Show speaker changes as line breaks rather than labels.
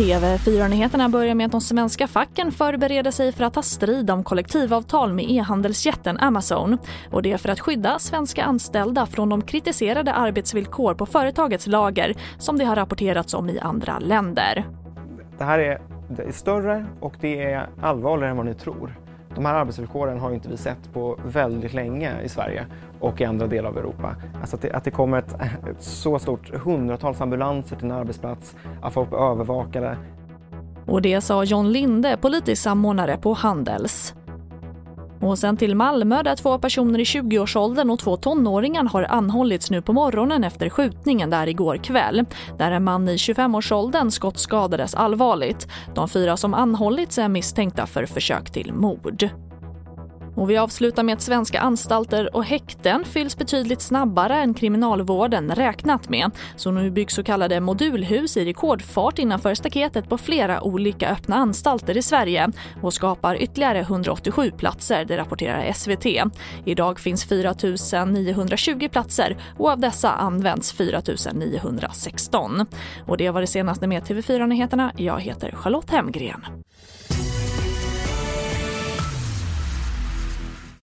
TV4-nyheterna börjar med att de svenska facken förbereder sig för att ta strid om kollektivavtal med e-handelsjätten Amazon. Och det är för att skydda svenska anställda från de kritiserade arbetsvillkor på företagets lager som det har rapporterats om i andra länder.
Det här är, det är större och det är allvarligare än vad ni tror. De här arbetsvillkoren har inte vi sett på väldigt länge i Sverige och i andra delar av Europa. Alltså att det, att det kommer ett, ett så stort hundratals ambulanser till en arbetsplats, att folk blir övervakade.
Och det sa John Linde, politisk samordnare på Handels. Och sen till Malmö där två personer i 20-årsåldern och två tonåringar har anhållits nu på morgonen efter skjutningen där igår kväll. Där en man i 25-årsåldern skottskadades allvarligt. De fyra som anhållits är misstänkta för försök till mord. Och vi avslutar med att svenska anstalter och häkten fylls betydligt snabbare än kriminalvården räknat med. Så nu byggs så kallade modulhus i rekordfart innanför staketet på flera olika öppna anstalter i Sverige och skapar ytterligare 187 platser, det rapporterar SVT. Idag finns 4 920 platser och av dessa används 4 916. Och det var det senaste med TV4 Nyheterna. Jag heter Charlotte Hemgren.